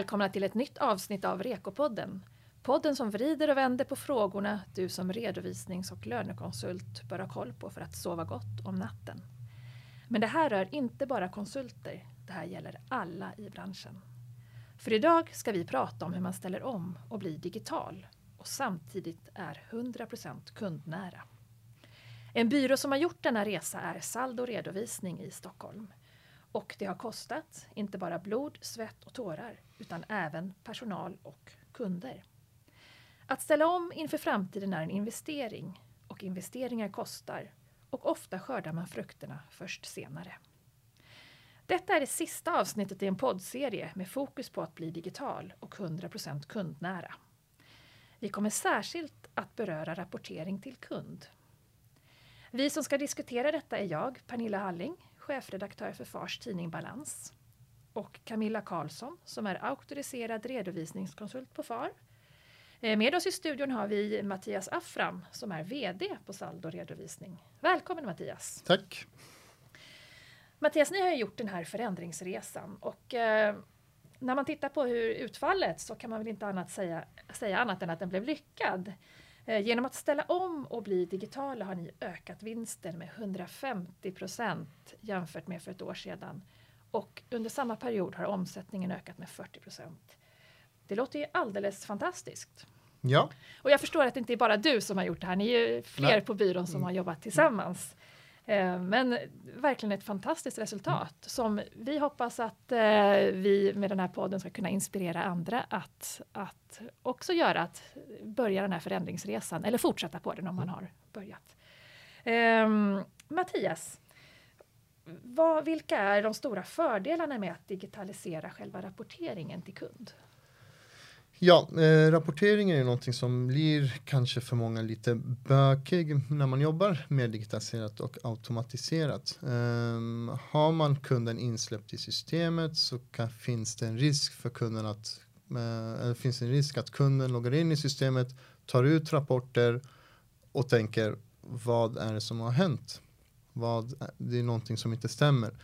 välkomna till ett nytt avsnitt av Rekopodden. Podden som vrider och vänder på frågorna du som redovisnings och lönekonsult bör ha koll på för att sova gott om natten. Men det här rör inte bara konsulter, det här gäller alla i branschen. För idag ska vi prata om hur man ställer om och blir digital och samtidigt är 100% kundnära. En byrå som har gjort denna resa är Saldo Redovisning i Stockholm. Och det har kostat inte bara blod, svett och tårar utan även personal och kunder. Att ställa om inför framtiden är en investering och investeringar kostar och ofta skördar man frukterna först senare. Detta är det sista avsnittet i en poddserie med fokus på att bli digital och 100% kundnära. Vi kommer särskilt att beröra rapportering till kund. Vi som ska diskutera detta är jag, Pernilla Halling, chefredaktör för Fars tidning Balans och Camilla Karlsson som är auktoriserad redovisningskonsult på FAR. Eh, med oss i studion har vi Mattias Affram som är VD på Saldo Redovisning. Välkommen Mattias! Tack! Mattias, ni har gjort den här förändringsresan och eh, när man tittar på hur utfallet så kan man väl inte annat säga, säga annat än att den blev lyckad. Eh, genom att ställa om och bli digitala har ni ökat vinsten med 150 procent jämfört med för ett år sedan. Och under samma period har omsättningen ökat med 40 procent. Det låter ju alldeles fantastiskt. Ja. Och jag förstår att det inte är bara du som har gjort det här. Ni är ju fler Nej. på byrån som mm. har jobbat tillsammans. Eh, men verkligen ett fantastiskt resultat som vi hoppas att eh, vi med den här podden ska kunna inspirera andra att, att också göra, att börja den här förändringsresan eller fortsätta på den om man har börjat. Ehm, Mattias, vad, vilka är de stora fördelarna med att digitalisera själva rapporteringen till kund? Ja, eh, rapporteringen är någonting som blir kanske för många lite bökig när man jobbar mer digitaliserat och automatiserat. Eh, har man kunden insläppt i systemet så kan, finns det en risk för kunden att eh, finns en risk att kunden loggar in i systemet, tar ut rapporter och tänker vad är det som har hänt? Vad, det är någonting som inte stämmer.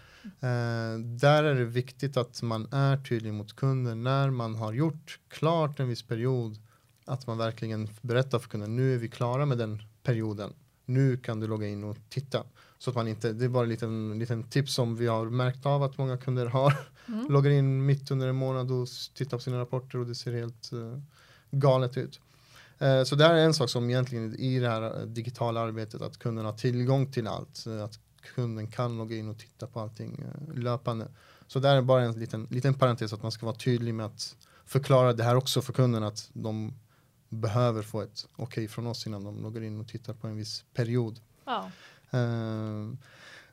Eh, där är det viktigt att man är tydlig mot kunden när man har gjort klart en viss period. Att man verkligen berättar för kunden, nu är vi klara med den perioden. Nu kan du logga in och titta. Så att man inte, det är bara en liten, liten tips som vi har märkt av att många kunder har. Mm. Loggar in mitt under en månad och tittar på sina rapporter och det ser helt uh, galet ut. Uh, så det här är en sak som egentligen i det här digitala arbetet att kunden har tillgång till allt. Uh, att kunden kan logga in och titta på allting uh, löpande. Så det är bara en liten, liten parentes att man ska vara tydlig med att förklara det här också för kunden att de behöver få ett okej okay från oss innan de loggar in och tittar på en viss period. Ja. Uh,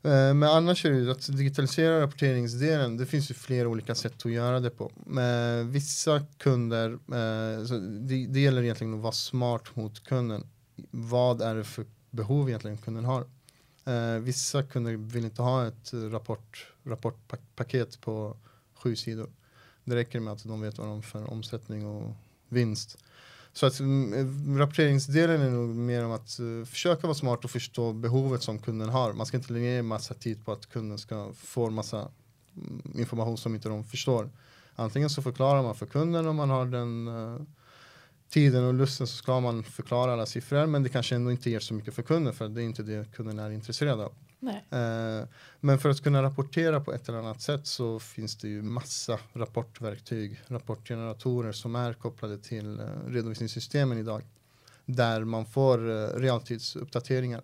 men annars är det att digitalisera rapporteringsdelen, det finns ju flera olika sätt att göra det på. Men vissa kunder, det, det gäller egentligen att vara smart mot kunden. Vad är det för behov egentligen kunden har? Eh, vissa kunder vill inte ha ett rapport, rapportpaket på sju sidor. Det räcker med att de vet vad de för omsättning och vinst. Så att mm, eh, rapporteringsdelen är nog mer om att uh, försöka vara smart och förstå behovet som kunden har. Man ska inte lägga ner massa tid på att kunden ska få massa mm, information som inte de förstår. Antingen så förklarar man för kunden om man har den uh, tiden och lusten så ska man förklara alla siffror men det kanske ändå inte ger så mycket för kunden för det är inte det kunden är intresserad av. Eh, men för att kunna rapportera på ett eller annat sätt så finns det ju massa rapportverktyg, rapportgeneratorer som är kopplade till eh, redovisningssystemen idag. Där man får eh, realtidsuppdateringar.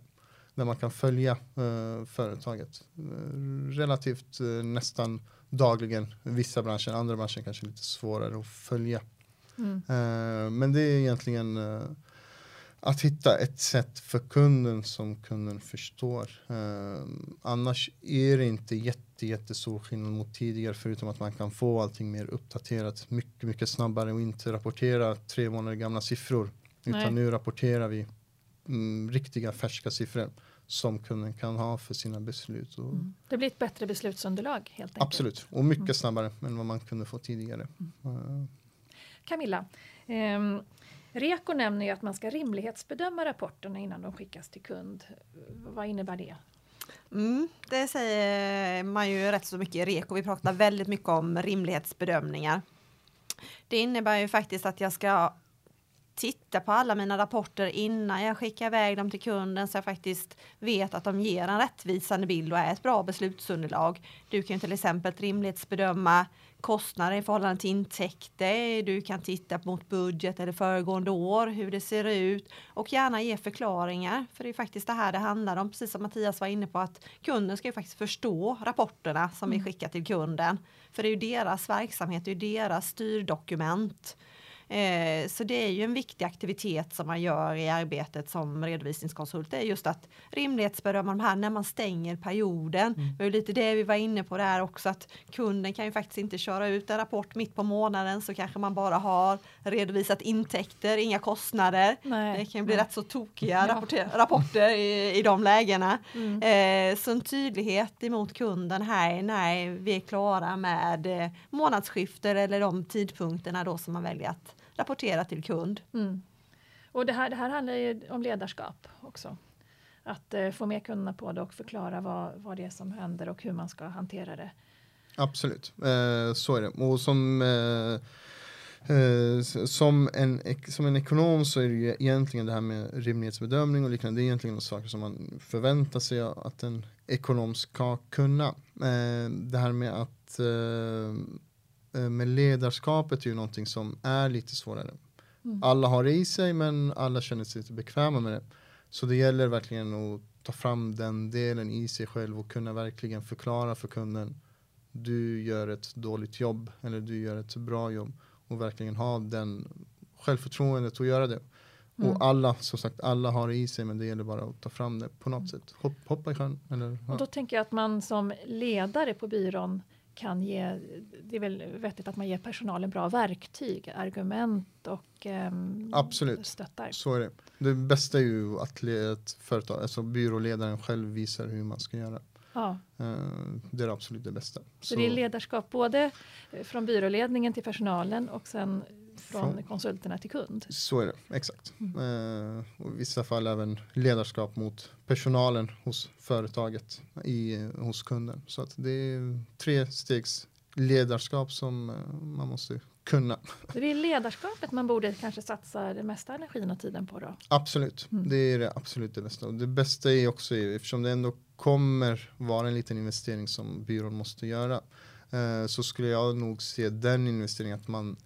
Där man kan följa eh, företaget eh, relativt eh, nästan dagligen. Vissa branscher, andra branscher kanske lite svårare att följa Mm. Uh, men det är egentligen uh, att hitta ett sätt för kunden som kunden förstår. Uh, annars är det inte jätte, jättestor skillnad mot tidigare förutom att man kan få allting mer uppdaterat mycket, mycket snabbare och inte rapportera tre månader gamla siffror. Nej. Utan nu rapporterar vi mm, riktiga färska siffror som kunden kan ha för sina beslut. Mm. Det blir ett bättre beslutsunderlag helt enkelt. Absolut, och mycket mm. snabbare än vad man kunde få tidigare. Mm. Camilla, eh, Reko nämner ju att man ska rimlighetsbedöma rapporterna innan de skickas till kund. Vad innebär det? Mm, det säger man ju rätt så mycket i Reko. Vi pratar väldigt mycket om rimlighetsbedömningar. Det innebär ju faktiskt att jag ska titta på alla mina rapporter innan jag skickar iväg dem till kunden så jag faktiskt vet att de ger en rättvisande bild och är ett bra beslutsunderlag. Du kan till exempel rimlighetsbedöma kostnader i förhållande till intäkter. Du kan titta mot budget eller föregående år, hur det ser ut och gärna ge förklaringar. För det är faktiskt det här det handlar om, precis som Mattias var inne på, att kunden ska ju faktiskt förstå rapporterna som mm. vi skickar till kunden. För det är ju deras verksamhet, det är ju deras styrdokument. Eh, så det är ju en viktig aktivitet som man gör i arbetet som redovisningskonsult. Det är just att rimlighetsbedöma de här när man stänger perioden. Mm. Det var lite det vi var inne på där också att kunden kan ju faktiskt inte köra ut en rapport mitt på månaden så kanske man bara har redovisat intäkter, inga kostnader. Nej. Det kan bli Nej. rätt så tokiga rapporter, rapporter i, i de lägena. Mm. Eh, så en tydlighet emot kunden här när vi är klara med eh, månadsskifter eller de tidpunkterna då som man väljer att rapportera till kund. Mm. Och det här, det här handlar ju om ledarskap också. Att eh, få med kunderna på det och förklara vad, vad det är som händer och hur man ska hantera det. Absolut, eh, så är det. Och som, eh, eh som, en, som en ekonom så är det ju egentligen det här med rimlighetsbedömning och liknande. Det är egentligen saker som man förväntar sig att en ekonom ska kunna. Eh, det här med att eh, Eh, med ledarskapet är ju någonting som är lite svårare. Mm. Alla har det i sig men alla känner sig lite bekväma med det. Så det gäller verkligen att ta fram den delen i sig själv och kunna verkligen förklara för kunden du gör ett dåligt jobb eller du gör ett bra jobb och verkligen ha den självförtroendet att göra det. Mm. Och alla, som sagt, alla har det i sig men det gäller bara att ta fram det på något mm. sätt. Hopp, hoppa i sjön. Eller, ja. Och då tänker jag att man som ledare på byrån kan ge, det är väl vettigt att man ger personalen bra verktyg, argument och um, Absolut, stöttar. så är det. Det bästa är ju att ett företag, alltså byråledaren själv visar hur man ska göra. Ja. Uh, det är absolut det bästa. Så, så det är ledarskap både från byråledningen till personalen och sen från, från konsulterna till kund. Så är det, exakt. Mm. Uh, och I vissa fall även ledarskap mot personalen hos företaget i, hos kunden. Så att det är tre stegs ledarskap som uh, man måste kunna. Det är ledarskapet man borde kanske satsa det mesta energin och tiden på då? Absolut, mm. det är det absolut det bästa. Och det bästa är också eftersom det ändå kommer vara en liten investering som byrån måste göra uh, så skulle jag nog se den investeringen att man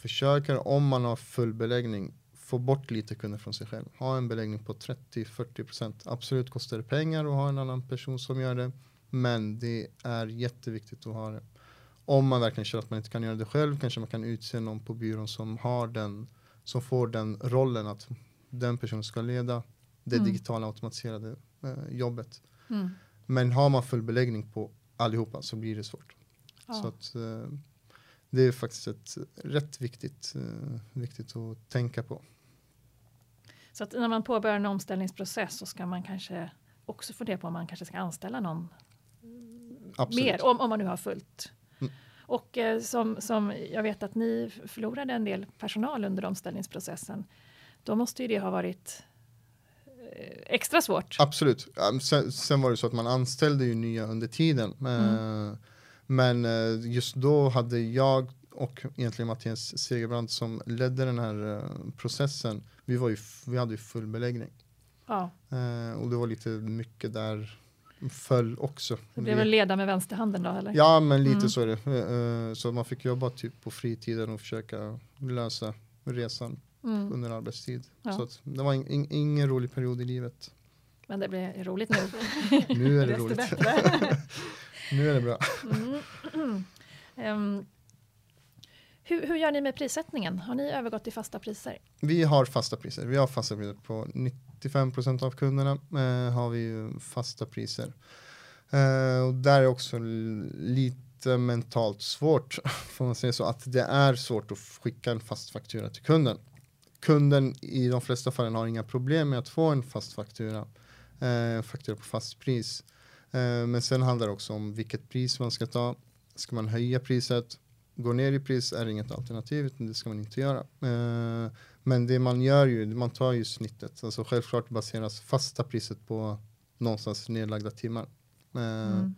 försöker om man har full beläggning få bort lite kunder från sig själv. Ha en beläggning på 30-40%. Absolut kostar det pengar att ha en annan person som gör det. Men det är jätteviktigt att ha det. Om man verkligen känner att man inte kan göra det själv kanske man kan utse någon på byrån som har den som får den rollen att den personen ska leda det mm. digitala automatiserade eh, jobbet. Mm. Men har man full beläggning på allihopa så blir det svårt. Ja. Så att, eh, det är faktiskt ett rätt viktigt, uh, viktigt att tänka på. Så att när man påbörjar en omställningsprocess så ska man kanske också fundera på om man kanske ska anställa någon Absolut. mer, om, om man nu har fullt. Mm. Och eh, som, som jag vet att ni förlorade en del personal under omställningsprocessen. Då måste ju det ha varit eh, extra svårt. Absolut. Sen, sen, var det så att man anställde ju nya under tiden. Mm. Men eh, just då hade jag och egentligen Mattias Segerbrand som ledde den här eh, processen. Vi, var ju, vi hade ju full beläggning. Ja. Eh, och det var lite mycket där föll också. Det blev väl leda med vänsterhanden då eller? Ja men lite mm. så är det. Så man fick jobba typ på fritiden och försöka lösa resan mm. under arbetstid. Ja. Så det var in, in, ingen rolig period i livet. Men det blir roligt nu. nu är det roligt. Nu är det bra. Mm. Um, hur, hur, gör ni med prissättningen? Har ni övergått till fasta priser? Vi har fasta priser. Vi har fasta priser på 95 procent av kunderna. Eh, har vi fasta priser. Eh, och där är också lite mentalt svårt, får man säga så, att det är svårt att skicka en fast faktura till kunden. Kunden i de flesta fallen har inga problem med att få en fast faktura, eh, faktura på fast pris. Eh, men sen handlar det också om vilket pris man ska ta. Ska man höja priset? Gå ner i pris är inget alternativ, utan det ska man inte göra. Eh, men det man gör ju, man tar ju snittet. Alltså självklart baseras fasta priset på någonstans nedlagda timmar. Eh, mm.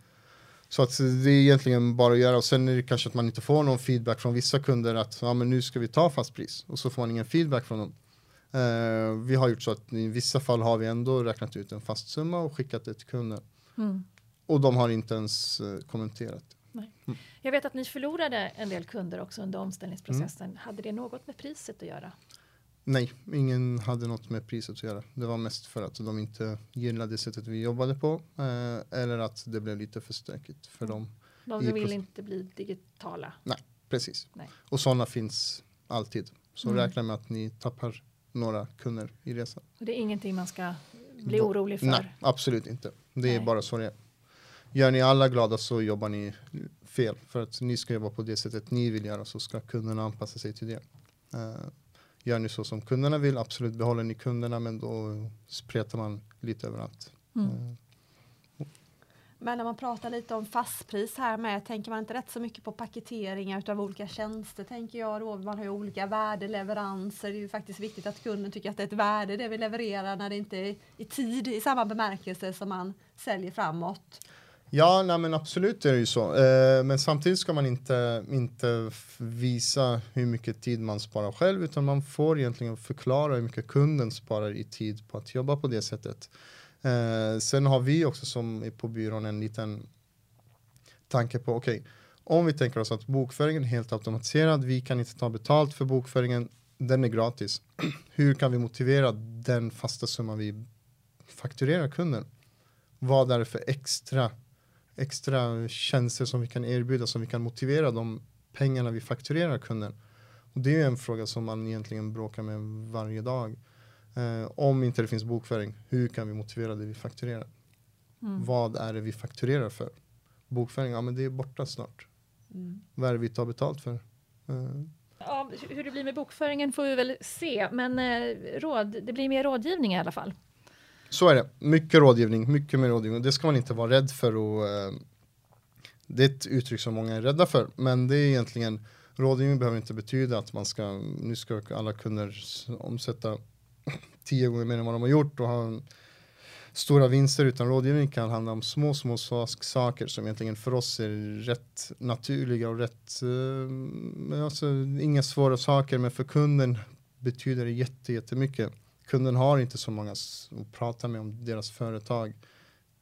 Så att det är egentligen bara att göra och sen är det kanske att man inte får någon feedback från vissa kunder att ja, men nu ska vi ta fast pris och så får man ingen feedback från dem. Vi har gjort så att i vissa fall har vi ändå räknat ut en fast summa och skickat det till kunden. Mm. Och de har inte ens eh, kommenterat. Jag vet att ni förlorade en del kunder också under omställningsprocessen. Mm. Hade det något med priset att göra? Nej, ingen hade något med priset att göra. Det var mest för att de inte gillade sättet vi jobbade på eh, eller att det blev lite för stökigt för dem. De vill inte bli digitala. Precis. Nej. Och sådana finns alltid. Så Mm. räkna med att ni tappar några kunder i resan. Det är ingenting man ska bli orolig för. Nej, absolut inte. Det är Nej. bara så det är. Gör ni alla glada så jobbar ni fel. För att ni ska jobba på det sättet ni vill göra så ska kunderna anpassa sig till det. Eh, gör ni så som kunderna vill, absolut behåller ni kunderna men då spretar man lite överallt. Mm. Eh, men när man pratar lite om fastpris här med, tänker man inte rätt så mycket på paketeringar utav olika tjänster tänker jag då. Man har ju olika värdeleveranser. Det är ju faktiskt viktigt att kunden tycker att det är ett värde det vi levererar när det inte är i tid i samma bemärkelse som man säljer framåt. Ja, nej, men absolut är det ju så. Eh, men samtidigt ska man inte, inte visa hur mycket tid man sparar själv utan man får egentligen förklara hur mycket kunden sparar i tid på att jobba på det sättet. Eh, sen har vi också som är på byrån en liten tanke på okej, om vi tänker oss att bokföringen är helt automatiserad, vi kan inte ta betalt för bokföringen, den är gratis. hur kan vi motivera den fasta summan vi fakturerar kunden? Vad är det för extra extra tjänster som vi kan erbjuda som vi kan motivera de pengarna vi fakturerar kunden. Och det är ju en fråga som man egentligen bråkar med varje dag. Eh, om inte det finns bokföring, hur kan vi motivera det vi fakturerar? Mm. Vad är det vi fakturerar för? Bokföring, ja men det är borta snart. Vad är det vi tar betalt för? Eh, Ja, hur det blir med bokföringen får vi väl se, men eh, råd, det blir mer rådgivning i alla fall. Så är det. Mycket rådgivning, mycket mer rådgivning. Det ska man inte vara rädd för. Och, eh, det är ett uttryck som många är rädda för. Men det är egentligen, rådgivning behöver inte betyda att man ska, nu ska alla kunder omsätta tio gånger mer än vad de har gjort och ha en, stora vinster. Utan rådgivning kan handla om små, små sak- saker som egentligen för oss är rätt naturliga och rätt, eh, alltså, inga svåra saker. Men för kunden betyder det jätte, jättemycket kunden har inte så många att prata med om deras företag.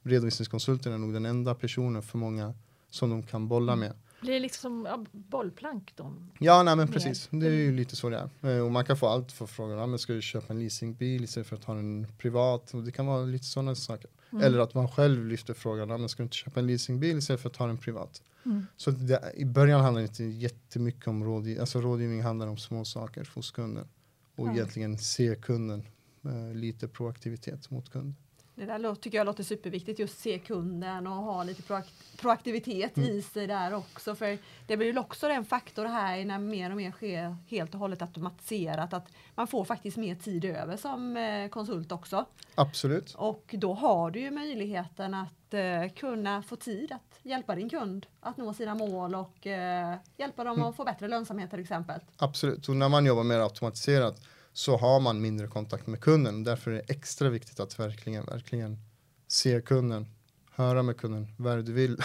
Redovisningskonsulten är nog den enda personen för många som de kan bolla med. Blir det liksom ja, bollplank då? Ja, nej men Mer. precis. Det är ju lite så det är. Eh, Och man kan få allt för frågan. Ja, men ska du köpa en leasingbil istället för att ha en privat? Och det kan vara lite sådana saker. Mm. Eller att man själv lyfter frågan. Ja, men ska du inte köpa en leasingbil istället för att ha en privat? Mm. Så det, i början handlar det inte jättemycket om rådgivning. Alltså rådgivning handlar om små saker hos kunden. Och Ja. egentligen se kunden. Eh, lite proaktivitet mot kunden. Det där tycker jag låter superviktigt, just se kunden och ha lite proak- proaktivitet i sig där också. För det blir ju också en faktor här när mer och mer sker helt och hållet automatiserat att man får faktiskt mer tid över som eh, konsult också. Absolut. Och då har du ju möjligheten att eh, kunna få tid att hjälpa din kund att nå sina mål och eh, hjälpa dem att få bättre lönsamhet till exempel. Absolut, och när man jobbar mer automatiserat så har man mindre kontakt med kunden. Därför är det extra viktigt att verkligen, verkligen se kunden, höra med kunden, vad du vill,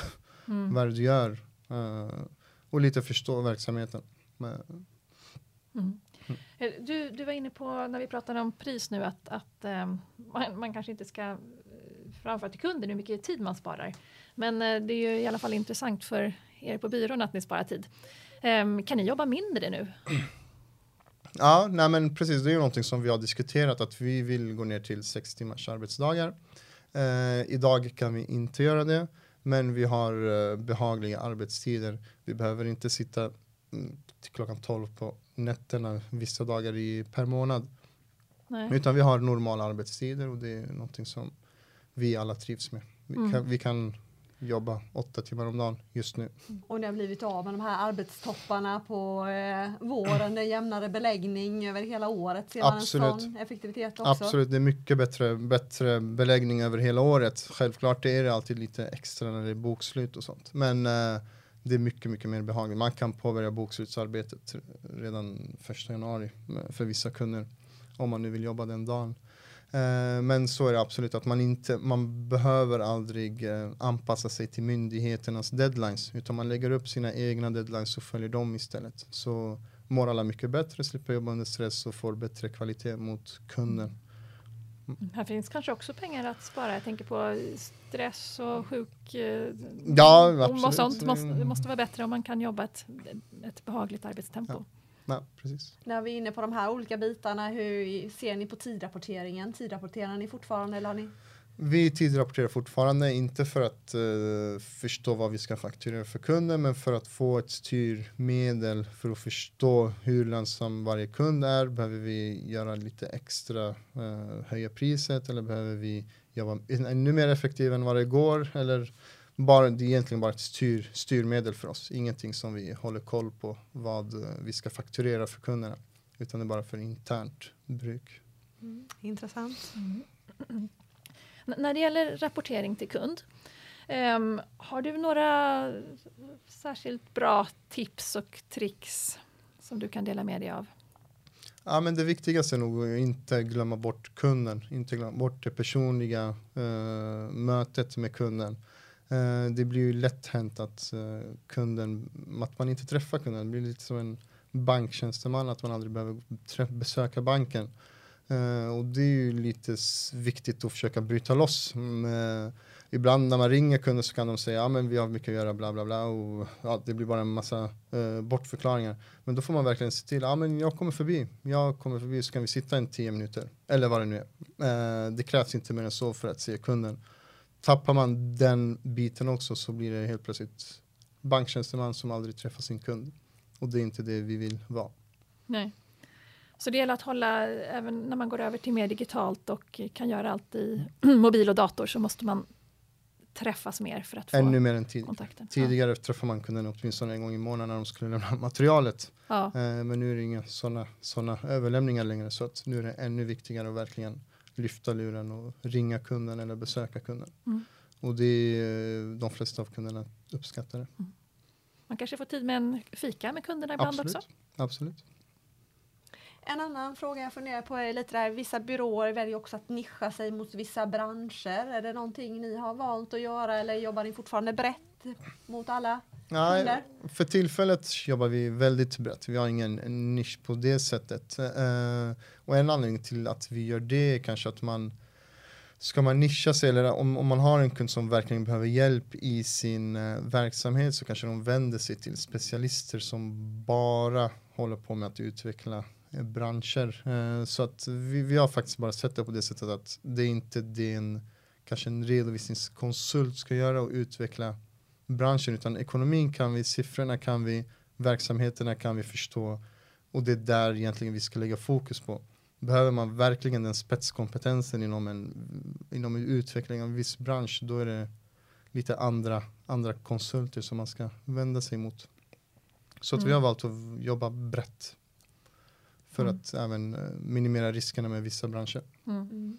Mm. vad du gör eh, och lite förstå verksamheten. Men, Mm. Eh, Du, du var inne på när vi pratade om pris nu att, att eh, man, man kanske inte ska framföra till kunden hur mycket tid man sparar. Men det är ju i alla fall intressant för er på byrån att ni sparar tid. Ehm, kan ni jobba mindre nu? Ja, nej men precis, det är ju någonting som vi har diskuterat att vi vill gå ner till sex timmars arbetsdagar. Eh, idag kan vi inte göra det, men vi har eh, behagliga arbetstider. Vi behöver inte sitta mm, till klockan 12 på nätterna vissa dagar i, per månad. Nej. Utan vi har normala arbetstider och det är någonting som vi alla trivs med. Vi, Mm. kan, vi kan jobba åtta timmar om dagen just nu. Och ni har blivit av med de här arbetstopparna på eh, våren, det är jämnare beläggning över hela året. Ser man Absolut. en sån effektivitet också? Absolut, det är mycket bättre, bättre beläggning över hela året. Självklart är det alltid lite extra när det är bokslut och sånt. Men eh, det är mycket, mycket mer behagligt. Man kan påbörja bokslutsarbetet redan första januari för vissa kunder. Om man nu vill jobba den dagen. Eh, men så är det absolut att man inte, man behöver aldrig eh, anpassa sig till myndigheternas deadlines utan man lägger upp sina egna deadlines och följer dem istället. Så mår alla mycket bättre, slipper jobba under stress och får bättre kvalitet mot kunden. Mm. Här finns kanske också pengar att spara. Jag tänker på stress och sjuk eh, ja, absolut. och sånt. Det måste, vara bättre om man kan jobba ett, ett behagligt arbetstempo. Ja. Ja, precis. När vi är inne på de här olika bitarna, hur ser ni på tidrapporteringen? Tidrapporterar ni fortfarande eller har ni? Vi tidrapporterar fortfarande, inte för att uh, förstå vad vi ska fakturera för kunden, men för att få ett styrmedel för att förstå hur lönsam varje kund är. Behöver vi göra lite extra, uh, höja priset eller behöver vi jobba ännu mer effektivt än vad det går? Eller bara, det är egentligen bara ett styr, styrmedel för oss. Ingenting som vi håller koll på vad uh, vi ska fakturera för kunderna, utan det är bara för internt bruk. Mm, intressant. Mm. När det gäller rapportering till kund, um, har du några särskilt bra tips och tricks som du kan dela med dig av? Ja, men det viktigaste är nog att inte glömma bort kunden, inte glömma bort det personliga uh, mötet med kunden. Eh, det blir ju lätt hänt att uh, kunden, att man inte träffar kunden, det blir lite som en banktjänsteman, att man aldrig behöver besöka banken. Uh, och det är ju lite viktigt att försöka bryta loss. Ibland när man ringer kunder så kan de säga ja men vi har mycket att göra bla bla bla och ja, det blir bara en massa uh, bortförklaringar. Men då får man verkligen se till, ja men jag kommer förbi, jag kommer förbi så kan vi sitta en tio minuter eller vad det nu är. det krävs inte mer än så för att se kunden. Tappar man den biten också så blir det helt plötsligt banktjänsteman som aldrig träffar sin kund. Och det är inte det vi vill vara. Nej. Så det gäller att hålla, även när man går över till mer digitalt och kan göra allt i mobil och dator så måste man träffas mer för att få Ännu mer än tid. kontakten. Tidigare ja. träffade man kunderna åtminstone en gång i månaden när de skulle lämna materialet. Ja. Eh, men nu är det inga sådana såna överlämningar längre så att nu är det ännu viktigare att verkligen lyfta luren och ringa kunden eller besöka kunden. Mm. Och det är de flesta av kunderna uppskattar det. Mm. Man kanske får tid med en fika med kunderna ibland Absolut. också? Absolut. En annan fråga jag funderar på är lite där, vissa byråer väljer också att nischa sig mot vissa branscher. Är det någonting ni har valt att göra eller jobbar ni fortfarande brett mot alla Nej? För tillfället jobbar vi väldigt brett. Vi har ingen nisch på det sättet. Uh, och en anledning till att vi gör det är kanske att man Ska man nischa sig eller om, om man har en kund som verkligen behöver hjälp i sin uh, verksamhet så kanske de vänder sig till specialister som bara håller på med att utveckla Eh, branscher. Så att vi, vi har faktiskt bara sett det på det sättet att det är inte det en, kanske en redovisningskonsult ska göra och utveckla branschen utan ekonomin kan vi, siffrorna kan vi, verksamheterna kan vi förstå och det är där egentligen vi ska lägga fokus på. Behöver man verkligen den spetskompetensen inom en, inom utveckling av en viss bransch då är det lite andra, andra konsulter som man ska vända sig mot. Så att mm. vi har valt att jobba brett för mm. att även eh, minimera riskerna med vissa branscher. Mm.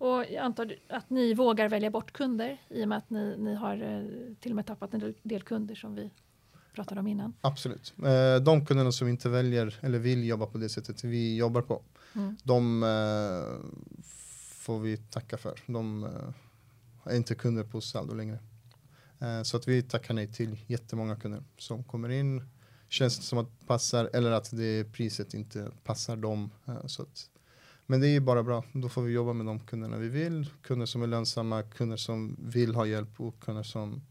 Och jag antar att ni vågar välja bort kunder i och med att ni, ni har eh, till och med tappat en del kunder som vi pratade om innan. Absolut. Eh, de kunderna som inte väljer eller vill jobba på det sättet vi jobbar på, mm. de får vi tacka för. De är inte kunder på Saldo längre. Så att vi tackar nej till jättemånga kunder som kommer in känns som att passar eller att det priset inte passar dem. Eh, så att, men det är bara bra. Då får vi jobba med de kunderna vi vill. Kunder som är lönsamma, kunder som vill ha hjälp och kunder som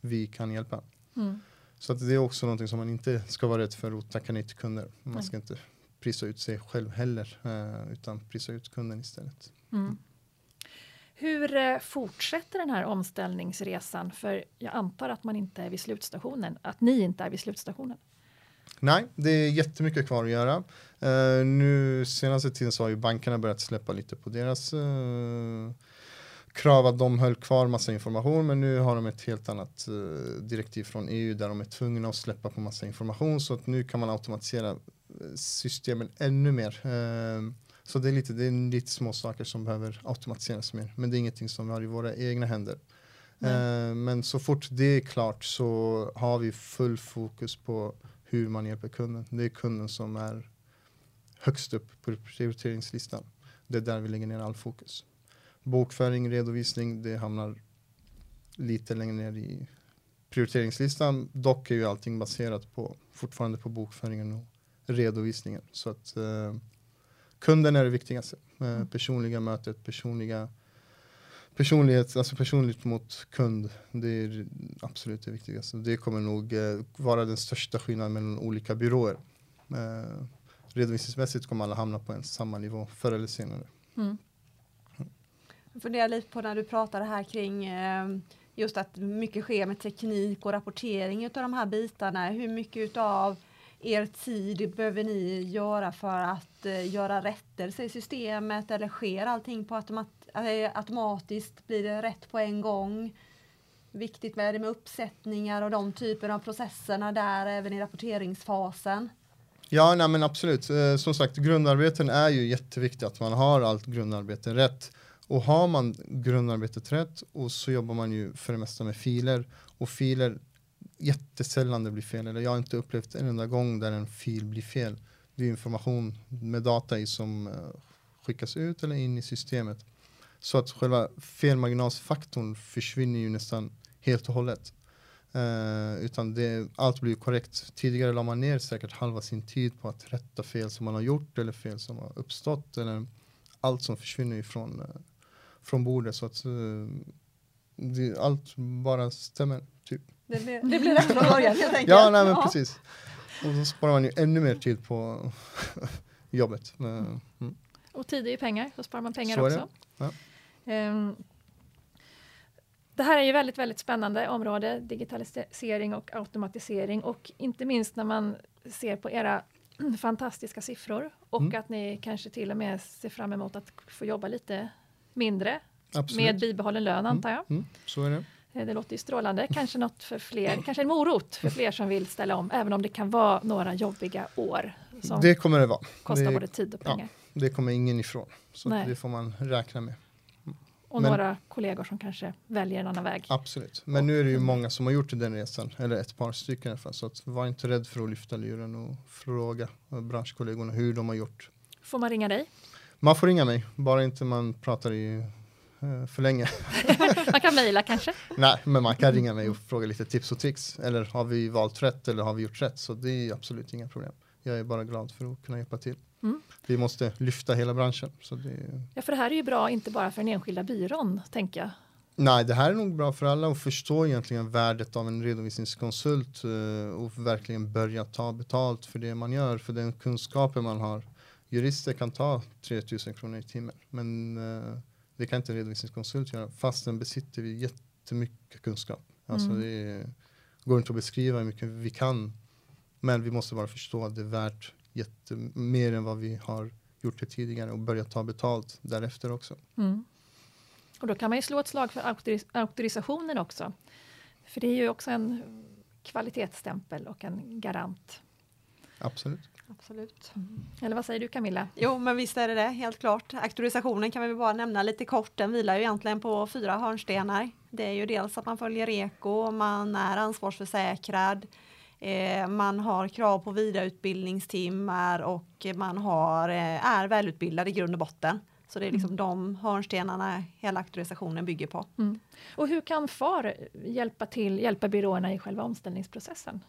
vi kan hjälpa. Mm. Så att det är också någonting som man inte ska vara rädd för att tacka nej till kunder. Man ska inte prisa ut sig själv heller eh, utan prisa ut kunden istället. Mm. mm. Hur eh, fortsätter den här omställningsresan? För jag antar att man inte är vid slutstationen, att ni inte är vid slutstationen. Nej, det är jättemycket kvar att göra. Uh, nu senaste tiden så har ju bankerna börjat släppa lite på deras uh, krav att de höll kvar massa information men nu har de ett helt annat uh, direktiv från EU där de är tvungna att släppa på massa information så att nu kan man automatisera systemen ännu mer. så det är, lite, det är lite små saker som behöver automatiseras mer men det är ingenting som vi har i våra egna händer. Mm. men så fort det är klart så har vi full fokus på hur man hjälper kunden. Det är kunden som är högst upp på prioriteringslistan. Det är där vi lägger ner all fokus. Bokföring, redovisning, det hamnar lite längre ner i prioriteringslistan. Dock är ju allting baserat på fortfarande på bokföringen och redovisningen. Så att eh, kunden är det viktigaste. Eh, personliga mötet, personliga personlighet, alltså personligt mot kund. Det är absolut det viktigaste. Det kommer nog eh, vara den största skillnaden mellan olika byråer. Eh, redovisningsmässigt kommer alla hamna på en samma nivå förr eller senare. Mm. Jag funderar lite på när du pratade här kring eh, just att mycket sker med teknik och rapportering av de här bitarna. Hur mycket av er tid behöver ni göra för att eh, göra rättelse i systemet eller sker allting på automat Eh, automatiskt? Blir det rätt på en gång? Viktigt med det med uppsättningar och de typer av processerna där även i rapporteringsfasen. Ja, nej, men absolut. Eh, som sagt, grundarbeten är ju jätteviktigt att man har allt grundarbete rätt. Och har man grundarbetet rätt och så jobbar man ju för det mesta med filer och filer jättesällan det blir fel. Eller jag har inte upplevt en enda gång där en fil blir fel. Det är information med data i som eh, skickas ut eller in i systemet. Så att själva felmarginalsfaktorn försvinner ju nästan helt och hållet. Uh, utan det, allt blir korrekt. Tidigare la man ner säkert halva sin tid på att rätta fel som man har gjort eller fel som har uppstått. Eller allt som försvinner ifrån uh, från bordet så att det, allt bara stämmer. Typ. Det blir, det blir rätt från början helt enkelt. Ja, nej, men ja. precis. Och så sparar man ju ännu mer tid på jobbet. Mm. Och tid är ju pengar, då sparar man pengar så också. Ja. Um, det här är ju väldigt, väldigt spännande område, digitalisering och automatisering och inte minst när man ser på era fantastiska siffror och mm. att ni kanske till och med ser fram emot att få jobba lite mindre Absolut. med bibehållen lön mm. antar jag. Mm. Så är det. Eh, det låter ju strålande. Kanske något för fler, kanske en morot för fler som vill ställa om, även om det kan vara några jobbiga år. Det kommer det vara. Kostar det, både tid och pengar. Ja, det kommer ingen ifrån, så det får man räkna med. Och Men, några kollegor som kanske väljer en annan väg. Absolut, men nu är det ju många som har gjort den resan, eller ett par stycken i alla fall. Så att var inte rädd för att lyfta luren och fråga branschkollegorna hur de har gjort. Får man ringa dig? Man får ringa mig, bara inte man pratar i Eh, för länge. man kan mejla kanske? Nej, men man kan ringa mig och fråga lite tips och tricks. Eller har vi valt rätt eller har vi gjort rätt? Så det är absolut inga problem. Jag är bara glad för att kunna hjälpa till. Mm. Vi måste lyfta hela branschen. Så det... Ja, för det här är ju bra, inte bara för den enskilda byrån, tänker jag. Nej, det här är nog bra för alla att förstå egentligen värdet av en redovisningskonsult eh, och verkligen börja ta betalt för det man gör, för den kunskapen man har. Jurister kan ta 3000 kronor i timmen, men uh, det kan inte en redovisningskonsult göra fastän besitter vi jättemycket kunskap. Alltså mm. det går inte att beskriva hur mycket vi kan. Men vi måste bara förstå att det är värt mer än vad vi har gjort det tidigare och börja ta betalt därefter också. Mm. Och då kan man ju slå ett slag för auktoris auktorisationen också. För det är ju också en kvalitetsstämpel och en garant. Absolut. Absolut. Mm. Eller vad säger du Camilla? Jo, men visst är det det, helt klart. Auktorisationen kan vi bara nämna lite kort. Den vilar ju egentligen på fyra hörnstenar. Det är ju dels att man följer REKO, man är ansvarsförsäkrad, eh, man har krav på vidareutbildningstimmar och man har, eh, är välutbildad i grund och botten. Så det är liksom mm. de hörnstenarna hela auktorisationen bygger på. Mm. Och hur kan FAR hjälpa till, hjälpa byråerna i själva omställningsprocessen?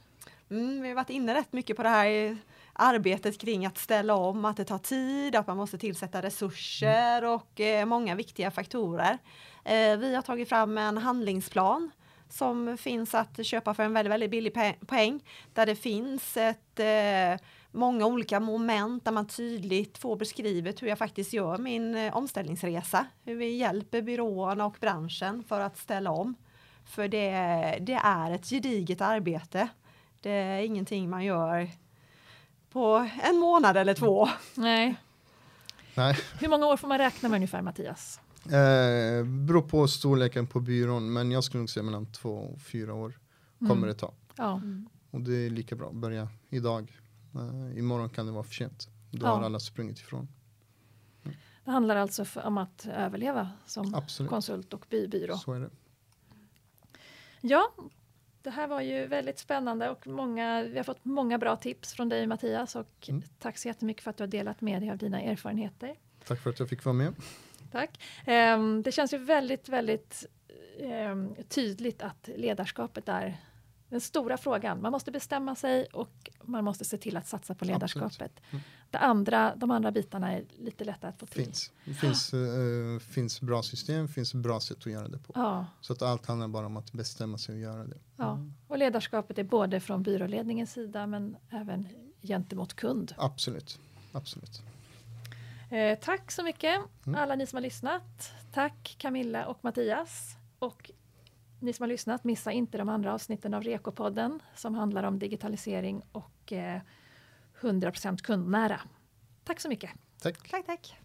Mm, vi har varit inne rätt mycket på det här arbetet kring att ställa om, att det tar tid, att man måste tillsätta resurser mm. och eh, många viktiga faktorer. Eh, vi har tagit fram en handlingsplan som finns att köpa för en väldigt, väldigt billig poäng där det finns ett eh, många olika moment där man tydligt får beskrivet hur jag faktiskt gör min eh, omställningsresa. Hur vi hjälper byråerna och branschen för att ställa om. För det, det är ett gediget arbete. Det är ingenting man gör på en månad eller två. Nej. Nej. Hur många år får man räkna med ungefär Mattias? Eh, beror på storleken på byrån men jag skulle nog säga mellan två och fyra år kommer mm. det ta. Ja. Mm. Och det är lika bra, börja idag. Eh, imorgon kan det vara för sent. Då ja. har alla sprungit ifrån. Mm. Det handlar alltså om att överleva som Absolut. konsult och bybyrå. Så är det. Ja, det här var ju väldigt spännande och många, vi har fått många bra tips från dig Mattias och mm. tack så jättemycket för att du har delat med dig av dina erfarenheter. Tack för att jag fick vara med. Tack. Um, det känns ju väldigt, väldigt um, tydligt att ledarskapet är den stora frågan. Man måste bestämma sig och man måste se till att satsa på ledarskapet. Mm. Det andra, de andra bitarna är lite lättare att få till. Finns. Det finns, uh, finns bra system, finns bra sätt att göra det på. Ja. Så att allt handlar bara om att bestämma sig och göra det. Ja. Mm. Och ledarskapet är både från byråledningens sida men även gentemot kund. Absolut. Absolut. Eh, tack så mycket mm. alla ni som har lyssnat. Tack Camilla och Mattias. Och ni som har lyssnat, missa inte de andra avsnitten av Rekopodden som handlar om digitalisering och eh, 100% kundnära. Tack så mycket. Tack. Tack, tack.